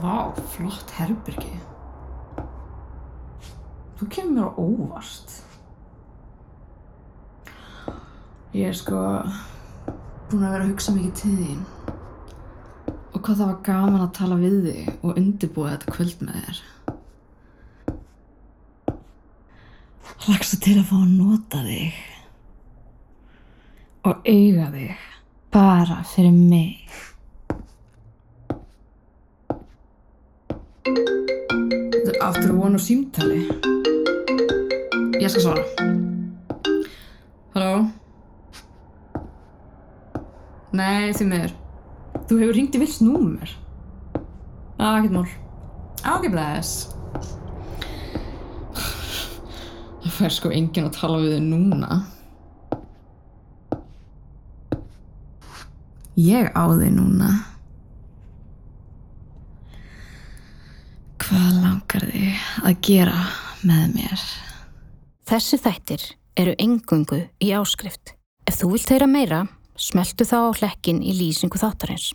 Vá, flott herbyrgi. Þú kemur mér á óvart. Ég er sko búin að vera að hugsa mikið til þín. Og hvað það var gaman að tala við þig og undirbúa þetta kvöld með þér. Lagstu til að fá að nota þig. Og eiga þig. Bara fyrir mig. Þetta er aftur vona á símtali. Ég skal svara. Halló? Nei, því miður. Þú hefur hringt í vilt númer. Er ekkert mál. Ágæð bless. Það fær sko enginn að tala við þig núna. Ég á þig núna. Hvað langar þig að gera með mér? Þessi þættir eru engungu í áskrift. Ef þú vilt heyra meira, smeltu þá á hlekkin í lýsingu þáttarins.